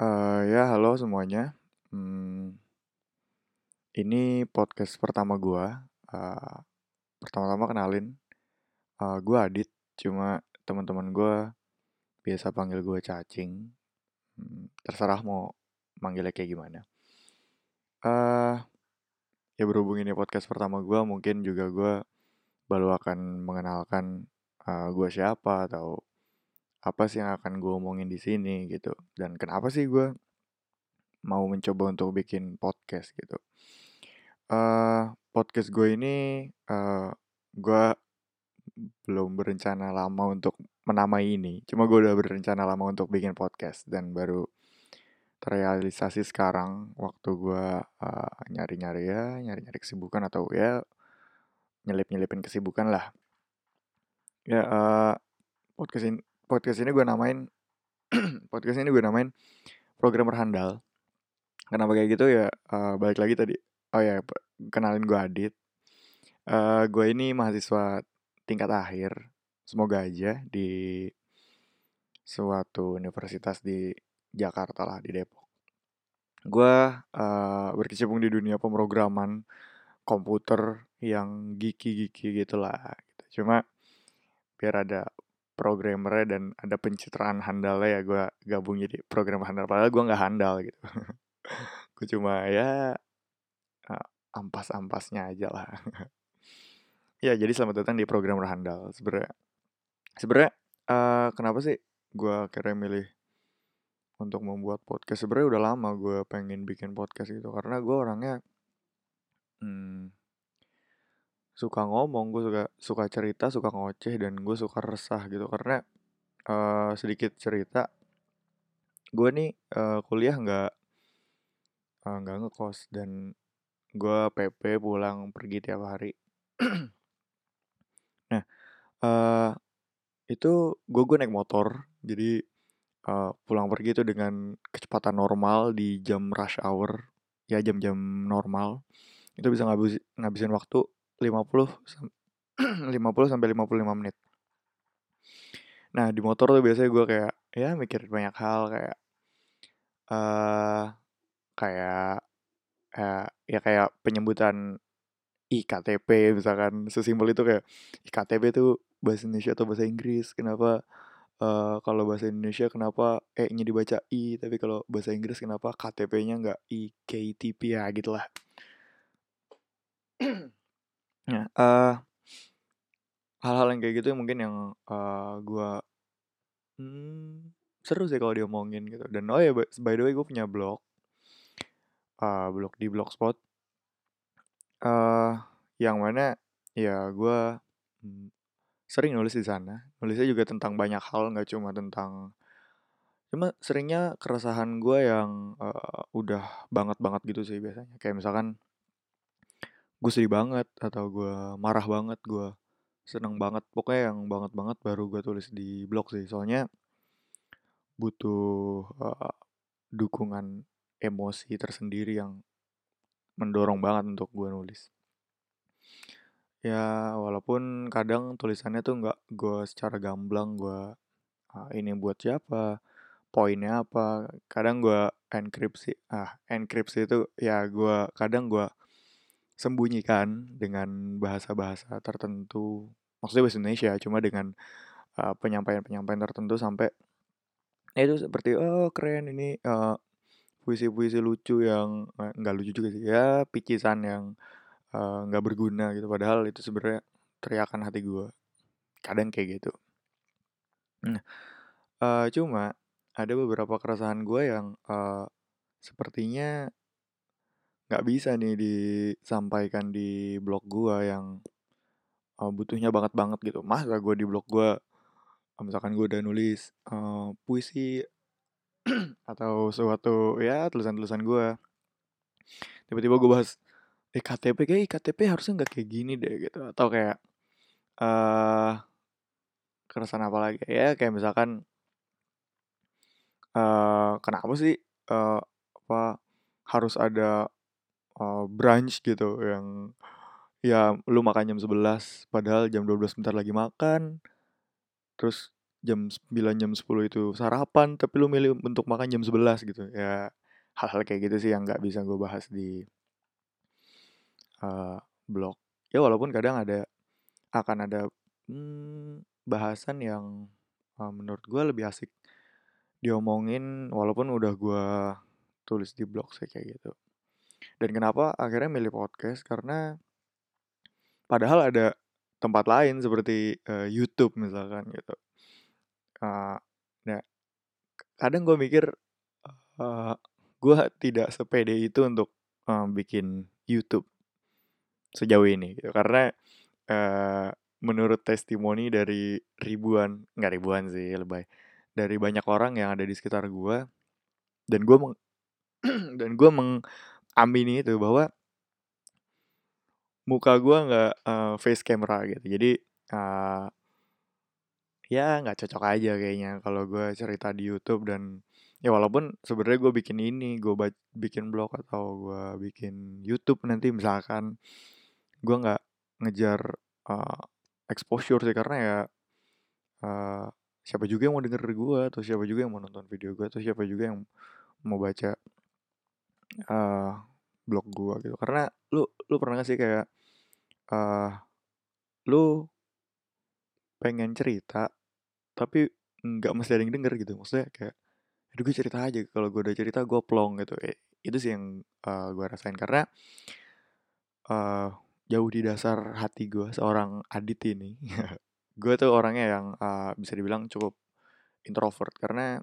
Eee, ya halo semuanya, mmm, ini podcast pertama gua, eee, pertama-tama kenalin, eee, gua Adit, cuma teman-teman gua biasa panggil gua Cacing, mmm, terserah mau manggilnya kayak gimana. Eee, ya berhubung ini podcast pertama gua, mungkin juga gua baru akan mengenalkan, eee, gua siapa atau apa sih yang akan gua omongin di sini gitu, dan kenapa sih gua mau mencoba untuk bikin podcast gitu. Eee, podcast gue ini, eee, gua belum berencana lama untuk menamai ini, cuma gue udah berencana lama untuk bikin podcast dan baru terrealisasi sekarang waktu gua, eee, nyari-nyari ya, nyari-nyari kesibukan atau ya nyelip-nyelipin kesibukan lah. Ya, eee, podcast in podcast ini gue namain podcast ini gue namain Programmer Handal. Kenapa kayak gitu ya, eee, balik lagi tadi oh ya, kenalin gue Adit. Eee, gue ini mahasiswa tingkat akhir, semoga aja di suatu universitas di Jakarta lah, di Depok. Gue, eee, berkecimpung di dunia pemrograman komputer yang geeky-geeky gitulah, gitu. Cuma biar ada programmernya dan ada pencitraan handalnya ya gue gabung jadi programmer handal, padahal gue nggak handal gitu. Gue cuma ya, ampas-ampasnya aja lah. Ya, jadi selamat datang di Programmer Handal. Sebenarnya sebenarnya, eee, kenapa sih gue akhirnya milih untuk membuat podcast, sebenarnya udah lama gue pengen bikin podcast gitu, karena gue orangnya mmm, suka ngomong, gue suka suka cerita, suka ngoceh, dan gue suka resah gitu. Karena, eee, sedikit cerita, gue nih, eee, kuliah nggak eee, nggak ngekos dan gue PP pulang pergi tiap hari. Nah, eee, itu gue gue naik motor, jadi, eee, pulang pergi itu dengan kecepatan normal di jam rush hour, ya jam-jam normal, itu bisa ngabisin ngabisin waktu 50 sam 50 sampai 55 menit. Nah, di motor tuh biasanya gue kayak, ya mikirin banyak hal kayak, eee, kayak, eee, ya kayak penyebutan iktp misalkan, sesimpel itu kayak, iktp itu bahasa Indonesia atau bahasa Inggris, kenapa, eee, kalau bahasa Indonesia kenapa e-nya dibaca i, tapi kalau bahasa Inggris kenapa ktp-nya nggak iktp, ya gitulah. Nah, eee, hal-hal yang kayak gitu mungkin yang, eee, gue mmm, seru sih kalau diomongin gitu. Dan oh ya by the way gue punya blog, eee, blog di Blogspot. Eee, yang mana ya gue, mmm, sering nulis di sana, nulisnya juga tentang banyak hal, nggak cuma tentang cuma seringnya keresahan gue yang, eee, udah banget-banget gitu sih biasanya. Kayak misalkan gue sedih banget, atau gue marah banget, gue seneng banget, pokoknya yang banget banget baru gue tulis di blog sih. Soalnya butuh, eee, dukungan emosi tersendiri yang mendorong banget untuk gue nulis. Ya, walaupun kadang tulisannya tuh nggak gue secara gamblang gue, eee, ini buat siapa, poinnya apa, kadang gue enkripsi ah, enkripsi itu ya gue kadang gue sembunyikan dengan bahasa-bahasa tertentu, maksudnya bahasa Indonesia, cuma dengan, eee, penyampaian-penyampaian tertentu sampai ya itu seperti, "Oh keren ini," eee, puisi-puisi lucu yang eee, nggak lucu juga sih, ya picisan yang, nggak berguna gitu, padahal itu sebenarnya teriakan hati gue. Kadang kayak gitu. Nah, eee, cuma ada beberapa keresahan gue yang, eee, sepertinya nggak bisa nih disampaikan di blog gue yang, eee, butuhnya banget banget gitu. Masa gue di blog gue, misalkan gue udah nulis, eee, puisi atau suatu ya tulisan-tulisan gue, tiba-tiba gue bahas iktp, kayaknya iktp harusnya nggak kayak gini deh gitu, atau kayak, eee, keresahan apa lagi? Ya, kayak misalkan eee, kenapa sih, eee, apa, harus ada, eee, brunch gitu yang ya lu makan jam 11.00 padahal jam 12.00 bentar lagi makan, terus jam 9 jam 10 itu sarapan tapi lu milih untuk makan jam 11 gitu. Ya hal-hal kayak gitu sih yang nggak bisa gue bahas di uh, blog. Ya walaupun kadang ada akan ada hmm, bahasan yang uh, menurut gue lebih asik diomongin walaupun udah gue tulis di blog sih kayak gitu dan kenapa akhirnya milih podcast? Karena padahal ada tempat lain seperti uh, YouTube misalkan gitu. Uh, nah kadang gue mikir uh, gue tidak sepede itu untuk uh, bikin YouTube sejauh ini gitu. Karena uh, menurut testimoni dari ribuan nggak ribuan sih lebay. Dari banyak orang yang ada di sekitar gue dan gue meng dan gue mengamini itu bahwa muka gue nggak uh, face camera gitu. Jadi uh, ya nggak cocok aja kayaknya kalau gue cerita di YouTube dan ya walaupun sebenarnya gue bikin ini gue bikin blog atau gue bikin YouTube nanti misalkan gue nggak ngejar uh, exposure sih karena ya uh, siapa juga yang mau denger gue atau siapa juga yang mau nonton video gue atau siapa juga yang mau baca uh, blog gue gitu. Karena lu lu pernah gak sih kayak uh, lu pengen cerita tapi nggak mesti ada yang denger gitu. Maksudnya kayak aduh gue cerita aja. Kalau gue udah cerita gue plong gitu. Eh, itu sih yang uh, gue rasain. Karena uh, jauh di dasar hati gue seorang Adit ini gue tuh orangnya yang uh, bisa dibilang cukup introvert. Karena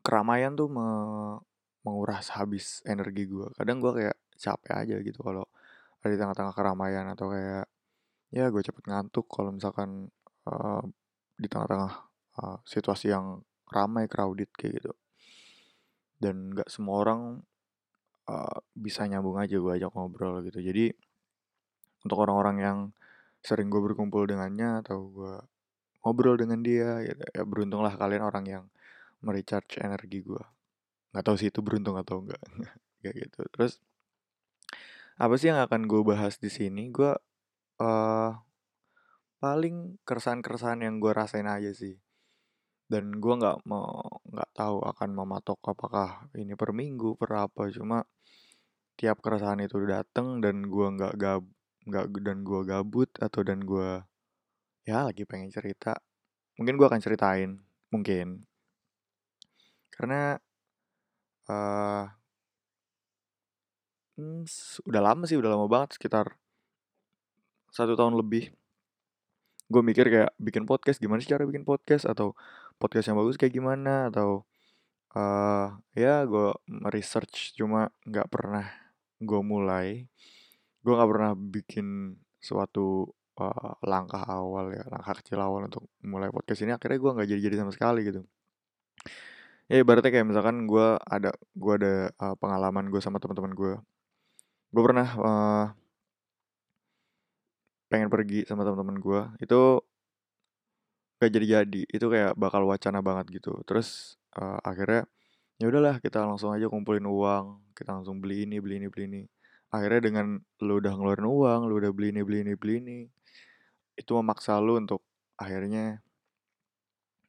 keramaian tuh me menguras habis energi gue kadang gue kayak capek aja gitu kalau ada di tengah-tengah keramaian atau kayak ya gue cepet ngantuk kalau misalkan uh, di tengah-tengah uh, situasi yang ramai crowded kayak gitu. Dan nggak semua orang uh, bisa nyambung aja gue ajak ngobrol gitu. Jadi untuk orang-orang yang sering gue berkumpul dengannya atau gue ngobrol dengan dia gitu ya beruntunglah kalian orang yang merecharge energi gue nggak tahu sih itu beruntung atau enggak kayak gitu. Terus apa sih yang akan gue bahas di sini? Gue uh, paling keresahan-keresahan yang gue rasain aja sih. Dan gue nggak mau nggak tahu akan mematok apakah ini per minggu per apa. Cuma tiap keresahan itu dateng dan gue nggak gab nggak dan gue gabut atau dan gue ya lagi pengen cerita mungkin gue akan ceritain mungkin. Karena uh, hmm, udah lama sih udah lama banget sekitar satu tahun lebih. Gue mikir kayak bikin podcast gimana sih cara bikin podcast? Atau podcast yang bagus kayak gimana? Atau uh, ya gue research cuma nggak pernah gue mulai. Gue nggak pernah bikin suatu uh, langkah awal ya langkah kecil awal untuk mulai podcast ini. Akhirnya gue nggak jadi-jadi sama sekali gitu ya ibaratnya kayak misalkan gue ada gue ada uh, pengalaman gue sama teman-teman gue gue pernah uh, pengen pergi sama teman-teman gue itu gak jadi-jadi itu kayak bakal wacana banget gitu. Terus uh, akhirnya ya udahlah kita langsung aja kumpulin uang kita langsung beli ini beli ini beli ini. Akhirnya dengan lu udah ngeluarin uang lu udah beli ini beli ini beli ini itu memaksa lu untuk akhirnya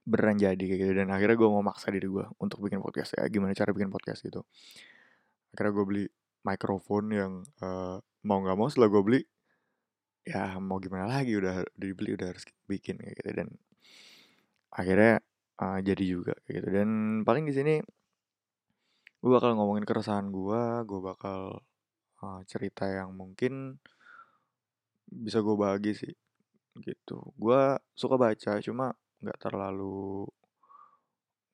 beneran jadi kayak gitu. Dan akhirnya gue mau maksa diri gue untuk bikin podcast ya. Gimana cara bikin podcast gitu. Akhirnya gue beli mikrofon yang uh, mau nggak mau setelah gue beli ya mau gimana lagi udah dibeli udah harus bikin kayak gitu. Dan akhirnya uh, jadi juga kayak gitu. Dan paling di sini gue bakal ngomongin keresahan gue gue bakal uh, cerita yang mungkin bisa gue bagi sih gitu. Gue suka baca cuma nggak terlalu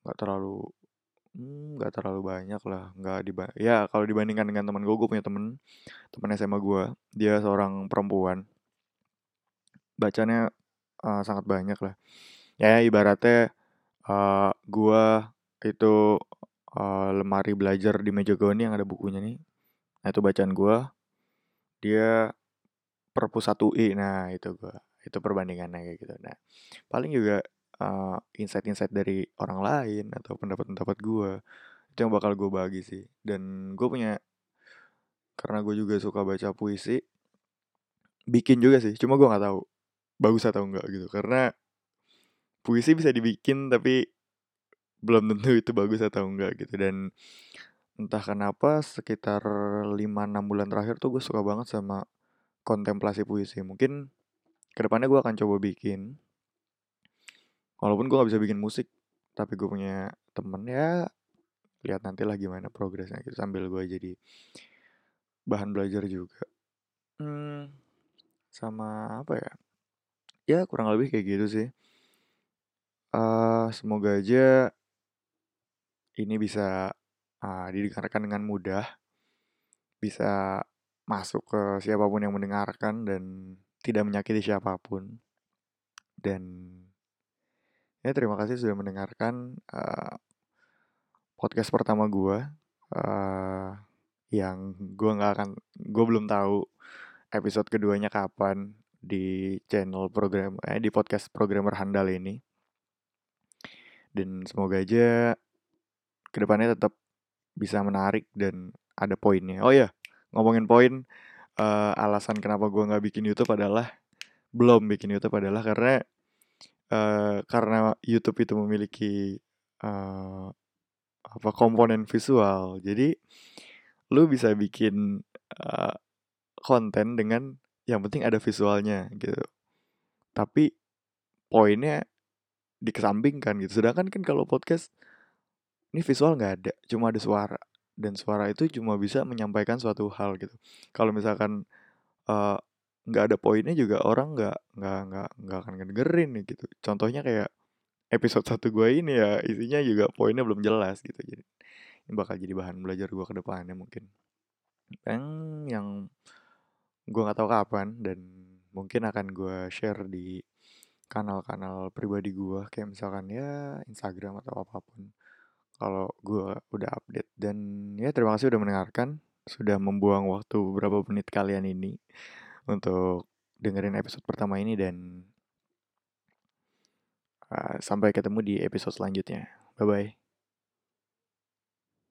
nggak terlalu hmm, nggak terlalu banyak lah nggak di ya kalau dibandingkan dengan teman gue gue punya temen temen SMA gue dia seorang perempuan. Bacanya uh, sangat banyak lah. Ya ibaratnya uh, gua itu uh, lemari belajar di meja gua nih yang ada bukunya nih. Nah itu bacaan gua dia perpus 1 i nah itu gua itu perbandingannya kayak gitu. Nah paling juga uh, insight-insight dari orang lain atau pendapat-pendapat gua. Itu yang bakal gue bagi sih. Dan gue punya karena gue juga suka baca puisi bikin juga sih. Cuma gue nggak tahu bagus atau enggak gitu. Karena puisi bisa dibikin tapi belum tentu itu bagus atau enggak gitu. Dan entah kenapa sekitar 5-6 bulan terakhir tuh gue suka banget sama kontemplasi puisi. Mungkin ke depannya gue akan coba bikin walaupun gue gak bisa bikin musik tapi gue punya temen ya lihat nanti lah gimana progresnya gitu sambil gue jadi bahan belajar juga. Hmm, sama apa ya? Ya kurang lebih kayak gitu sih. Uh, semoga aja ini bisa uh, didengarkan dengan mudah bisa masuk ke siapa pun yang mendengarkan dan tidak menyakiti siapa pun. Dan ya terima kasih sudah mendengarkan uh, podcast pertama gue uh, yang gue nggak akan gue belum tahu episode keduanya kapan di channel program eh di podcast programmer handal ini. Dan semoga aja ke depannya tetap bisa menarik dan ada poinnya. Oh ya ngomongin poin uh, alasan kenapa gue nggak bikin YouTube adalah belum bikin YouTube adalah karena uh, karena YouTube itu memiliki uh, apa komponen visual. Jadi lu bisa bikin uh, konten dengan yang penting ada visualnya gitu. Tapi poinnya dikesampingkan gitu. Sedangkan kan kalau podcast ini visual nggak ada, cuma ada suara dan suara itu cuma bisa menyampaikan suatu hal gitu. Kalau misalkan nggak ada poinnya juga orang nggak nggak nggak nggak akan ngedengerin gitu. Contohnya kayak episode satu gue ini ya isinya juga poinnya belum jelas gitu. Jadi ini bakal jadi bahan belajar gue ke depannya mungkin. Yang yang gue nggak tahu kapan dan mungkin akan gue share di kanal-kanal pribadi gue kayak misalkan ya Instagram atau apa pun kalau gue udah update. Dan ya terima kasih udah mendengarkan sudah membuang waktu beberapa menit kalian ini untuk dengerin episode pertama ini dan sampai ketemu di episode selanjutnya. Bye bye.